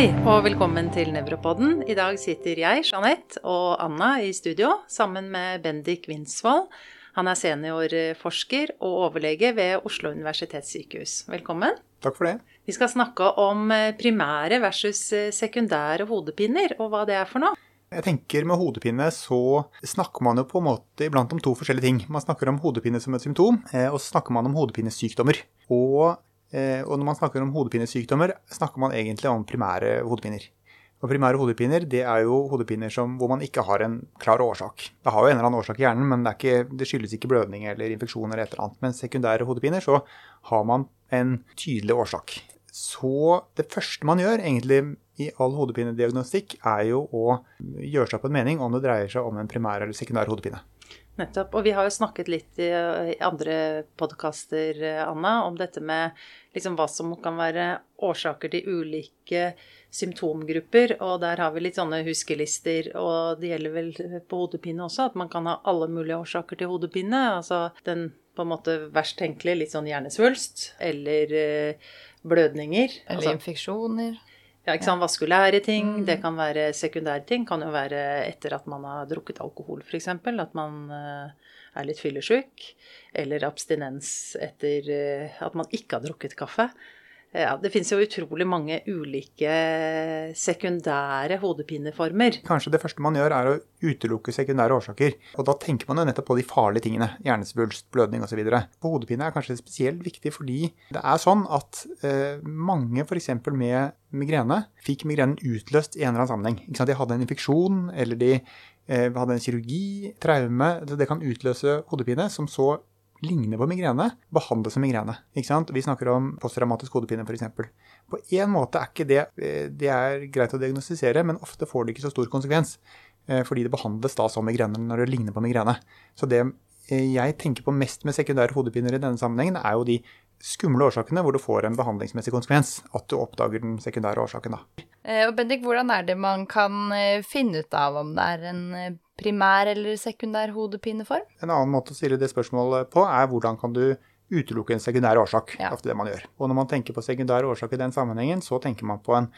Hei og velkommen til Nevropodden. I dag sitter jeg, Jeanette, og Anna i studio sammen med Bendik Winsvold. Han er seniorforsker og overlege ved Oslo universitetssykehus. Velkommen. Takk for det. Vi skal snakke om primære versus sekundære hodepiner, og hva det er for noe. Jeg tenker Med hodepine så snakker man jo på en måte iblant om to forskjellige ting. Man snakker om hodepine som et symptom, og så snakker man om hodepinesykdommer. Og, og når man snakker om hodepinesykdommer, snakker man egentlig om primære hodepiner. Og primære hodepiner det er jo hodepiner som, hvor man ikke har en klar årsak. Det har jo en eller annen årsak i hjernen, men det, ikke, det skyldes ikke blødning eller infeksjon. eller et eller annet. Men sekundære hodepiner så har man en tydelig årsak. Så det første man gjør egentlig i all hodepinediagnostikk, er jo å gjøre seg opp en mening om det dreier seg om en primær eller sekundær hodepine. Nettopp. Og vi har jo snakket litt i, andre podkaster, Anna, om dette med liksom hva som kan være årsaker til ulike symptomgrupper. Og der har vi litt sånne huskelister, og det gjelder vel på hodepine også, at man kan ha alle mulige årsaker til hodepine. Altså den på en måte verst tenkelige, litt sånn hjernesvulst, eller blødninger. Eller altså, infeksjoner. Ja, ikke sant? Vaskulære ting. Mm. Det kan være sekundære ting. Kan jo være etter at man har drukket alkohol, f.eks. At man er litt fyllesyk. Eller abstinens etter at man ikke har drukket kaffe. Ja, Det finnes jo utrolig mange ulike sekundære hodepineformer. Kanskje det første man gjør, er å utelukke sekundære årsaker. Og da tenker man jo nettopp på de farlige tingene. Hjernesvulst, blødning osv. Hodepine er kanskje spesielt viktig fordi det er sånn at eh, mange f.eks. med migrene fikk migrenen utløst i en eller annen sammenheng. Ikke sant? De hadde en infeksjon, eller de eh, hadde en kirurgi, traume. Det kan utløse hodepine, som så ligner på migrene, behandles som migrene. Ikke sant? Vi snakker om posttraumatisk hodepine f.eks. På en måte er ikke det, det er greit å diagnostisere, men ofte får det ikke så stor konsekvens. Fordi det behandles da som migrene når det ligner på migrene. Så det jeg tenker på mest med sekundære hodepiner i denne sammenhengen, er jo de skumle årsakene hvor du får en behandlingsmessig konsekvens. At du oppdager den sekundære årsaken, da. Og Bendik, hvordan er det man kan finne ut av om det er en primær eller sekundær hodepineform? En annen måte å stille det spørsmålet på er hvordan kan du utelukke en sekundær årsak. Ja. Ofte det man gjør. Og når man tenker på sekundær årsak i den sammenhengen, så tenker man på en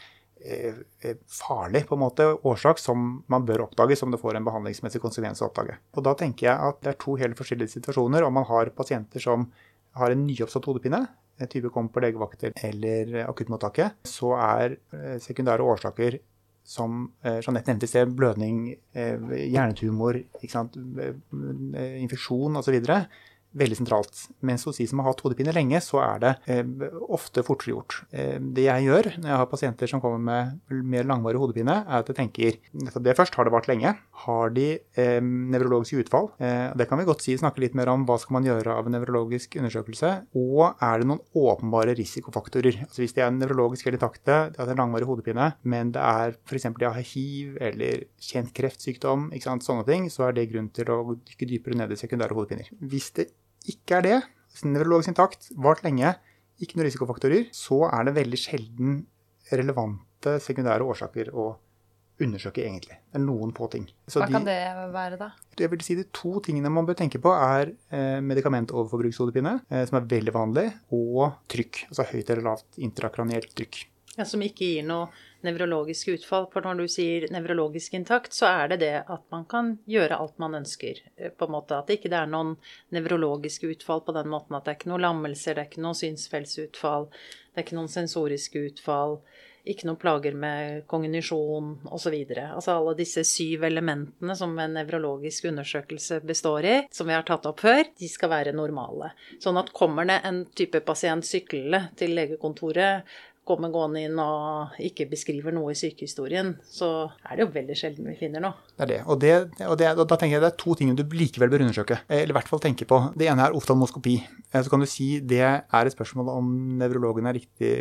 eh, farlig på en måte, årsak som man bør oppdage, som det får en behandlingsmessig konsekvens å oppdage. Og Da tenker jeg at det er to helt forskjellige situasjoner. Om man har pasienter som har en nyoppstått hodepine, type kommer på legevakter eller akuttmottaket, så er sekundære årsaker som Jeanette nevnte i sted, blødning, hjernetumor, infeksjon osv. Veldig sentralt. Mens hos de som har hatt hodepine lenge, så er det eh, ofte fortere gjort. Eh, det jeg gjør når jeg har pasienter som kommer med mer langvarig hodepine, er at jeg tenker det først, har det vart lenge? Har de eh, nevrologiske utfall? Eh, det kan vi godt si, snakke litt mer om hva skal man gjøre av en nevrologisk undersøkelse. Og er det noen åpenbare risikofaktorer? Altså Hvis de er nevrologisk helt intakte, det er langvarig hodepine, men det er f.eks. de har hiv eller kjent kreftsykdom, ikke sant, sånne ting, så er det grunn til å dykke dypere ned i sekundære hodepiner. Hvis det ikke er det, nevrologisk intakt, vart lenge, ikke noen risikofaktorer, så er det veldig sjelden relevante sekundære årsaker å undersøke, egentlig. Det er noen få ting. Så Hva de, kan det være, da? Jeg vil si De to tingene man bør tenke på, er eh, medikamentoverforbrukshodepine, eh, som er veldig vanlig, og trykk. Altså høyt eller lavt intrakranielt trykk. Ja, Som ikke gir noe nevrologisk utfall. For når du sier nevrologisk intakt, så er det det at man kan gjøre alt man ønsker. på en måte At det ikke er noen nevrologiske utfall på den måten at det er ikke noen lammelser, det er ikke noen synsfeltsutfall, det er ikke noen sensoriske utfall, ikke noen plager med kognisjon osv. Altså alle disse syv elementene som en nevrologisk undersøkelse består i, som vi har tatt opp før, de skal være normale. Sånn at kommer det en type pasient syklende til legekontoret kommer gående inn og ikke beskriver noe i sykehistorien, så er det jo veldig sjelden vi finner noe. Det er det. Og, det, og, det, og da tenker jeg det er to ting du likevel bør undersøke, eller i hvert fall tenke på. Det ene er oftalmoskopi. Så kan du si det er et spørsmål om nevrologen er riktig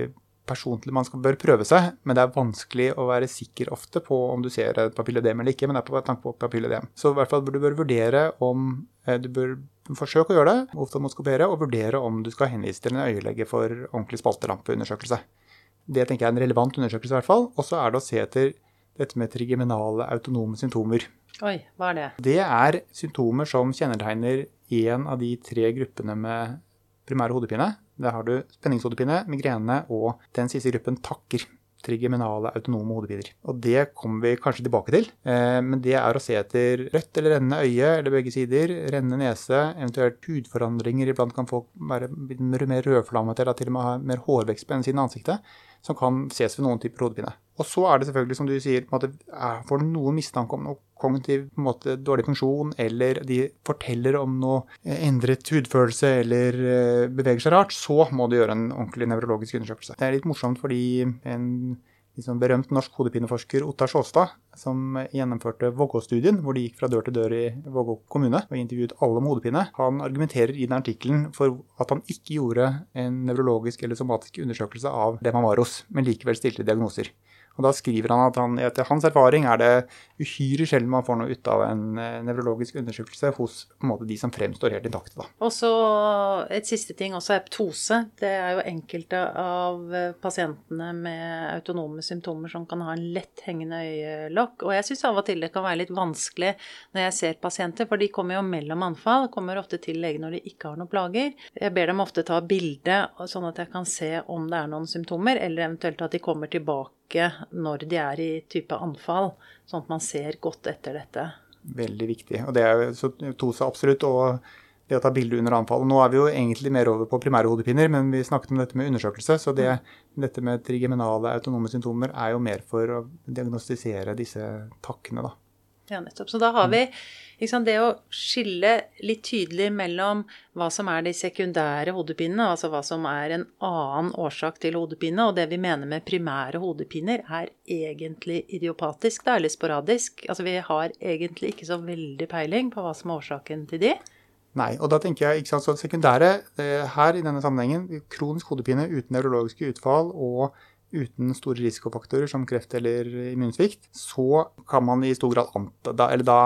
person til man skal, bør prøve seg, men det er vanskelig å være sikker ofte på om du ser et papilledem eller ikke, men det er på tanke på papilledem. Så i hvert fall bør du bør vurdere om du bør forsøke å gjøre det, oftalmoskopere, og vurdere om du skal henvise til en øyelege for ordentlig spaltelampeundersøkelse. Det tenker jeg er en relevant undersøkelse, i hvert fall. Og så er det å se etter dette med trigeminale autonome symptomer. Oi, hva er det? Det er symptomer som kjennetegner én av de tre gruppene med primær hodepine. Der har du spenningshodepine, migrene og den siste gruppen takker. trigeminale autonome hodepiner. Og det kommer vi kanskje tilbake til, eh, men det er å se etter rødt eller rennende øye eller begge sider, rennende nese, eventuelt hudforandringer. Iblant kan folk være mer rødflammete eller til og med ha mer hårvekst på ene siden av ansiktet som kan ses ved noen typer hodepine. Og så er det selvfølgelig, som du sier, på en måte, får noen mistanke om noe kognitiv på en måte, dårlig funksjon, eller de forteller om noe eh, endret hudfølelse eller eh, beveger seg rart, så må du gjøre en ordentlig nevrologisk undersøkelse. Det er litt morsomt fordi en liksom berømt norsk hodepineforsker Ottar Sjåstad, som gjennomførte Vågå-studien, hvor de gikk fra dør til dør i Vågå kommune og intervjuet alle med hodepine. Han argumenterer i den artikkelen for at han ikke gjorde en nevrologisk eller somatisk undersøkelse av dem han var hos, men likevel stilte diagnoser. Og Da skriver han at han, etter hans erfaring er det uhyre sjelden man får noe ut av en eh, nevrologisk undersøkelse hos måte, de som fremstår helt intakte. Og så et siste ting også eptose. Det er jo enkelte av eh, pasientene med autonome symptomer som kan ha en lett hengende øyelokk. Og jeg syns av og til det kan være litt vanskelig når jeg ser pasienter, for de kommer jo mellom anfall. Kommer ofte til lege når de ikke har noen plager. Jeg ber dem ofte ta bilde, sånn at jeg kan se om det er noen symptomer, eller eventuelt at de kommer tilbake bruke når de er i type anfall, sånn at man ser godt etter dette. Veldig viktig. Og det er jo TOSA absolutt. og det å ta bilde under anfall. Nå er vi jo egentlig mer over på primære hodepiner, men vi snakket om dette med undersøkelse. Så det, dette med trigeminale autonome symptomer er jo mer for å diagnostisere disse takkene, da. Ja, nettopp. Så da har vi liksom, det å skille litt tydelig mellom hva som er de sekundære hodepinene, altså hva som er en annen årsak til hodepine, og det vi mener med primære hodepiner, er egentlig idiopatisk, da, eller sporadisk. Altså vi har egentlig ikke så veldig peiling på hva som er årsaken til de. Nei, og da tenker jeg, ikke sant, så sekundære eh, her i denne sammenhengen, kronisk hodepine uten nevrologiske utfall og uten store risikofaktorer som kreft eller immunsvikt, så kan man i stor grad anta Eller da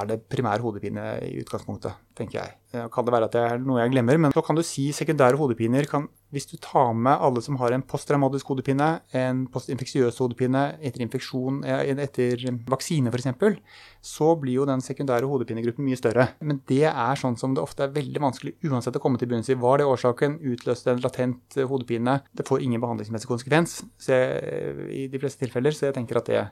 er det primær hodepine i utgangspunktet, tenker jeg. Kan det være at det er noe jeg glemmer, men så kan du si sekundære hodepiner kan hvis du tar med alle som har en posttraumatisk hodepine, en postinfeksiøs hodepine etter infeksjon, etter vaksine f.eks., så blir jo den sekundære hodepinegruppen mye større. Men det er sånn som det ofte er veldig vanskelig uansett å komme til bunns i. Var det årsaken? Utløste en latent hodepine? Det får ingen behandlingsmessig konsekvens jeg, i de fleste tilfeller. Så jeg tenker at det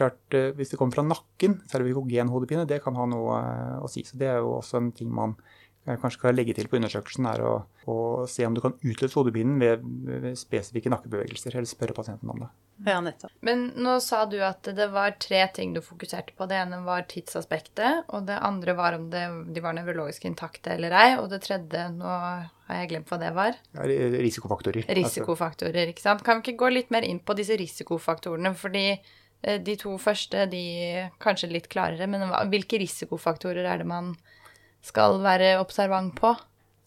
klart, Hvis det kommer fra nakken, cervikogenhodepine, det kan ha noe å si. Så det er jo også en ting man kanskje skal legge til på undersøkelsen, er å, å se om du kan utløse hodepinen ved, ved, spesifikke nakkebevegelser, eller spørre pasienten om det. Ja, nettopp. Men nå sa du at det var tre ting du fokuserte på. Det ene var tidsaspektet, og det andre var om det, de var nevrologisk intakte eller ei, og det tredje nå har jeg glemt hva det var. Ja, risikofaktorer. Risikofaktorer, ikke sant. Kan vi ikke gå litt mer inn på disse risikofaktorene, fordi eh, de to første, de kanskje litt klarere, men hvilke risikofaktorer er det man skal være observant på.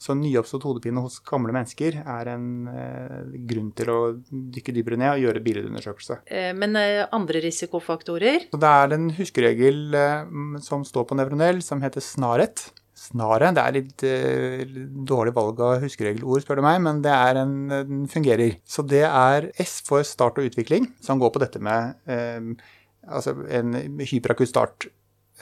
Så nyoppstått hodepine hos gamle mennesker er en eh, grunn til å dykke dypere ned og gjøre billedundersøkelse. Eh, men eh, andre risikofaktorer? Så det er en huskeregel eh, som står på nevronell, som heter snaret. Snaret, Det er litt eh, dårlig valg av huskeregelord, spør du meg, men det er en, den fungerer. Så det er S for start og utvikling, som går på dette med eh, altså en hyperakutt start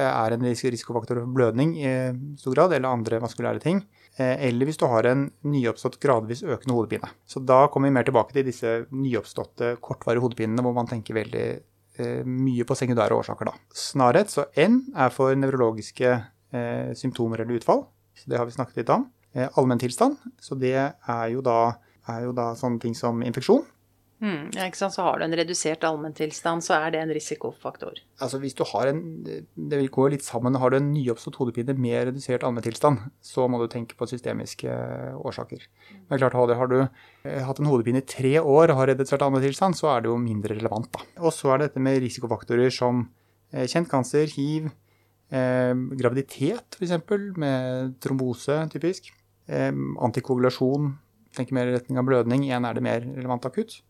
er en risikofaktor for blødning i stor grad, eller andre vaskulære ting. Eh, eller hvis du har en nyoppstått gradvis økende hodepine. Så da kommer vi mer tilbake til disse nyoppståtte kortvarige hodepinene, hvor man tenker veldig eh, mye på sekundære årsaker, da. Snarhet, så N er for nevrologiske eh, symptomer eller utfall. Så det har vi snakket litt om. Eh, Allmenntilstand, så det er jo, da, er jo da sånne ting som infeksjon. Mm, ja, ikke sant? Så har du en redusert allmenntilstand, så er det en risikofaktor. Altså hvis du har en, Det vil gå litt sammen. Har du en nyoppstått hodepine med redusert allmenntilstand, så må du tenke på systemiske eh, årsaker. Men klart, Har du eh, hatt en hodepine i tre år og har redusert allmenntilstand, så er det jo mindre relevant. da. Og så er det dette med risikofaktorer som eh, kjent cancer, hiv, eh, graviditet f.eks., med trombose typisk, eh, antikoagulasjon, tenker mer i retning av blødning. Igjen er det mer relevant akutt.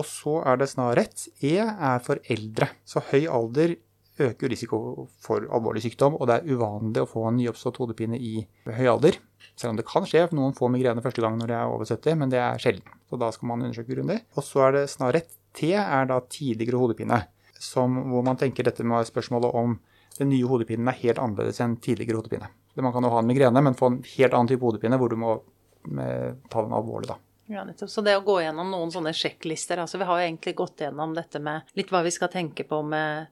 Og så er det snarrett. E er for eldre. Så høy alder øker risiko for alvorlig sykdom, og det er uvanlig å få en nyoppstått hodepine i høy alder. Selv om det kan skje, for noen får migrene første gang når de er over 70, men det er sjelden. Så da skal man undersøke grundig. Og så er det snarrett. T er da tidligere hodepine, som, hvor man tenker dette med spørsmålet om den nye hodepinen er helt annerledes enn tidligere hodepine. Man kan jo ha en migrene, men få en helt annen type hodepine hvor du må ta den alvorlig, da. Ja, nettopp. Så det å gå gjennom noen sånne sjekklister altså Vi har jo egentlig gått gjennom dette med litt hva vi skal tenke på med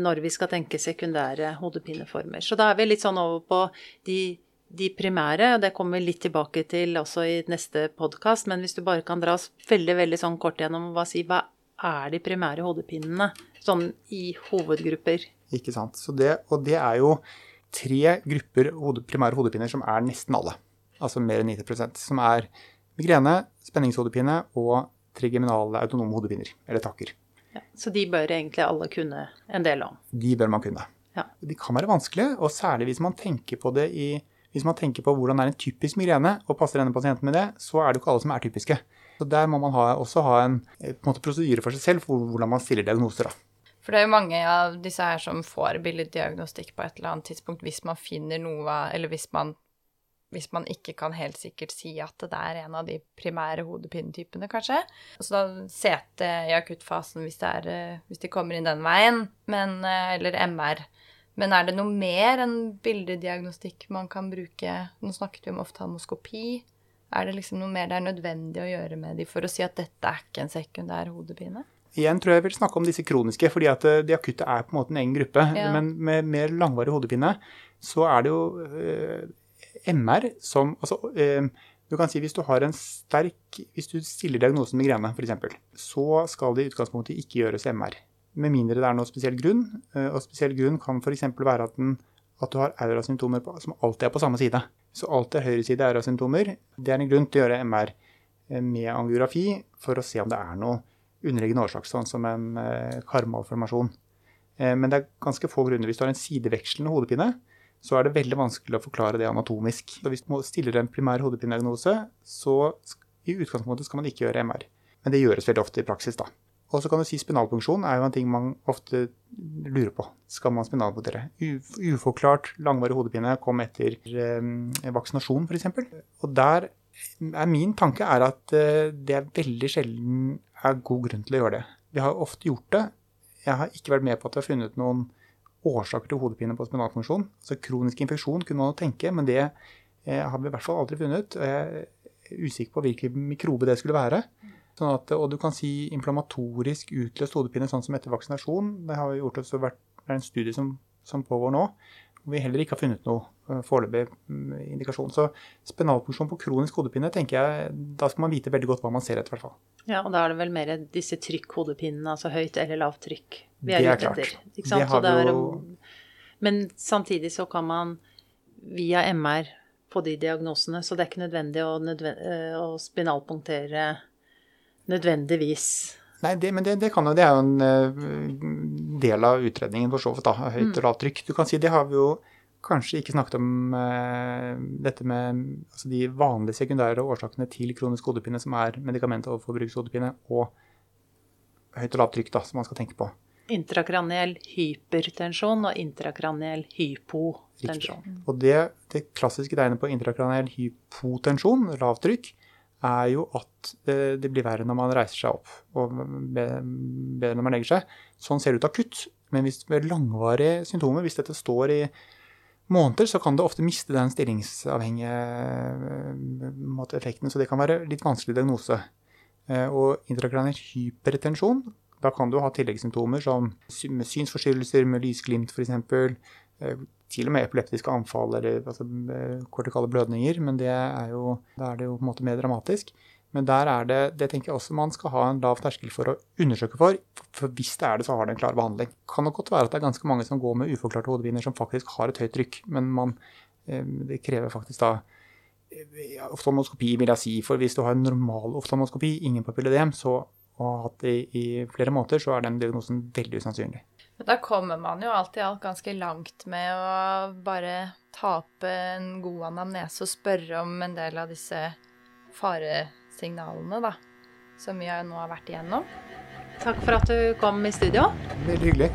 når vi skal tenke sekundære hodepineformer. Så da er vi litt sånn over på de, de primære, og det kommer vi litt tilbake til også i neste podkast. Men hvis du bare kan dra oss veldig veldig sånn kort gjennom og si hva er de primære hodepinene? Sånn i hovedgrupper. Ikke sant. Det, og det er jo tre grupper hode, primære hodepiner som er nesten alle. Altså mer enn 90% Som er migrene, spenningshodepine og trigeminale autonome hodepiner, eller takker. Ja, så de bør egentlig alle kunne en del om? De bør man kunne. Ja. De kan være vanskelige, og særlig hvis man tenker på det i hvis man tenker på hvordan er en typisk migrene, og passer denne pasienten med det, så er det jo ikke alle som er typiske. Så Der må man ha, også ha en, en måte, prosedyre for seg selv for hvordan man stiller diagnoser. Da. For det er jo mange av disse her som får billeddiagnostikk på et eller annet tidspunkt hvis man finner noe Eller hvis man hvis man ikke kan helt sikkert si at det er en av de primære hodepinetypene, kanskje. Så da CT i akuttfasen hvis, er, eh, hvis, de kommer inn den veien, men, eh, eller MR. Men er det noe mer enn bildediagnostikk man kan bruke? Nå snakket vi om oftalmoskopi. Er det liksom noe mer det er nødvendig å gjøre med de for å si at dette er ikke en sekundær hodepine? Igjen tror jeg jeg vil snakke om disse kroniske, fordi at eh, de akutte er på en måte en egen gruppe. Ja. Men med mer langvarig hodepine så er det jo MR som altså, eh, Du kan si hvis du har en sterk Hvis du stiller diagnosen migrene, f.eks., så skal det i utgangspunktet ikke gjøres MR. Med mindre det er noe spesiell grunn. Eh, og spesiell grunn kan f.eks. være at, den, at, du har aurasymptomer som alltid er på samme side. Så alltid høyreside aurasymptomer. Det er en grunn til å gjøre MR eh, med angiografi for å se om det er noe underliggende årsak, sånn som en karmalformasjon. Men det er ganske få grunner. Hvis du har en sidevekslende hodepine, så er det veldig vanskelig å forklare det anatomisk. Så hvis man stiller en primær hodepinediagnose, så i utgangspunktet skal man ikke gjøre MR. Men det gjøres veldig ofte i praksis, da. Og så kan du si spinalpunksjon er jo en ting man ofte lurer på. Skal man spinalpunktere? Uforklart langvarig hodepine kom etter eh, vaksinasjon, f.eks. Og der er min tanke er at eh, det er veldig sjelden er god grunn til å gjøre det. Vi har ofte gjort det. Jeg har ikke vært med på at vi har funnet noen årsaker til hodepine på spinalfunksjon. Altså kronisk infeksjon kunne man jo tenke, men det eh, har vi i hvert fall aldri funnet. og Jeg er usikker på hvilken mikrobe det skulle være. Sånn at, og du kan si inflammatorisk utløst hodepine sånn som etter vaksinasjon. Det har vi gjort også vært, det er en studie som, som pågår nå. Vi heller ikke har funnet noe uh, foreløpig mm, indikasjon. Så spinalfunksjon på kronisk hodepine, tenker jeg, da skal man vite veldig godt hva man ser etter, hvert fall. Ja, og da er det vel mer disse trykkhodepinene, altså høyt eller lavt trykk vi er, det er ute etter. Ikke sant? Det har vi jo... Men samtidig så kan man via MR få de diagnosene, så det er ikke nødvendig å, nødvendig, eh, å spinalpunktere nødvendigvis. Nei, det, men det, det, kan jo, det er jo en uh, del av utredningen for så vidt, da. Høyt og mm. lavt trykk. Du kan si det har vi jo kanskje ikke snakket om eh, dette med altså de vanlige sekundære årsakene til kronisk hodepine, som er medikament- overfor brukshodepine og høyt og lavt trykk, da, som man skal tenke på. Intrakraniell hypertensjon og intrakraniell hypotensjon. Riktig. Og det, det klassiske tegnet på intrakraniell hypotensjon, lavt trykk, er jo at det, det, blir verre når man reiser seg opp og når man legger seg. Sånn ser det ut akutt. Men hvis med langvarige symptomer, hvis dette står i måneder, så kan det ofte miste den stillingsavhengige måte, effekten. Så det kan være litt vanskelig diagnose. Eh, og intrakraniell hypertensjon da kan du ha tilleggssymptomer som med synsforstyrrelser, med lysglimt f.eks. Eh, til og med epileptiske anfall eller altså, eh, kortikale blødninger, men det er jo, da er det jo på en måte mer dramatisk. Men der er det, det tenker jeg også man skal ha en lav terskel for å undersøke for. For hvis det er det, så har det en klar behandling. Det kan nok godt være at det er ganske mange som går med uforklarte hodepiner som faktisk har et høyt trykk, men man, eh, det krever faktisk da oftalmoskopi, vil jeg si. For hvis du har en normal oftalmoskopi, ingen papilledem, så og har hatt det i, flere måneder, så er den diagnosen veldig usannsynlig. Men da kommer man jo alt i alt ganske langt med å bare tape en god anamnese og spørre om en del av disse faresignalene, da. Som vi nå har vært igjennom. Takk for at du kom i studio. Veldig hyggelig.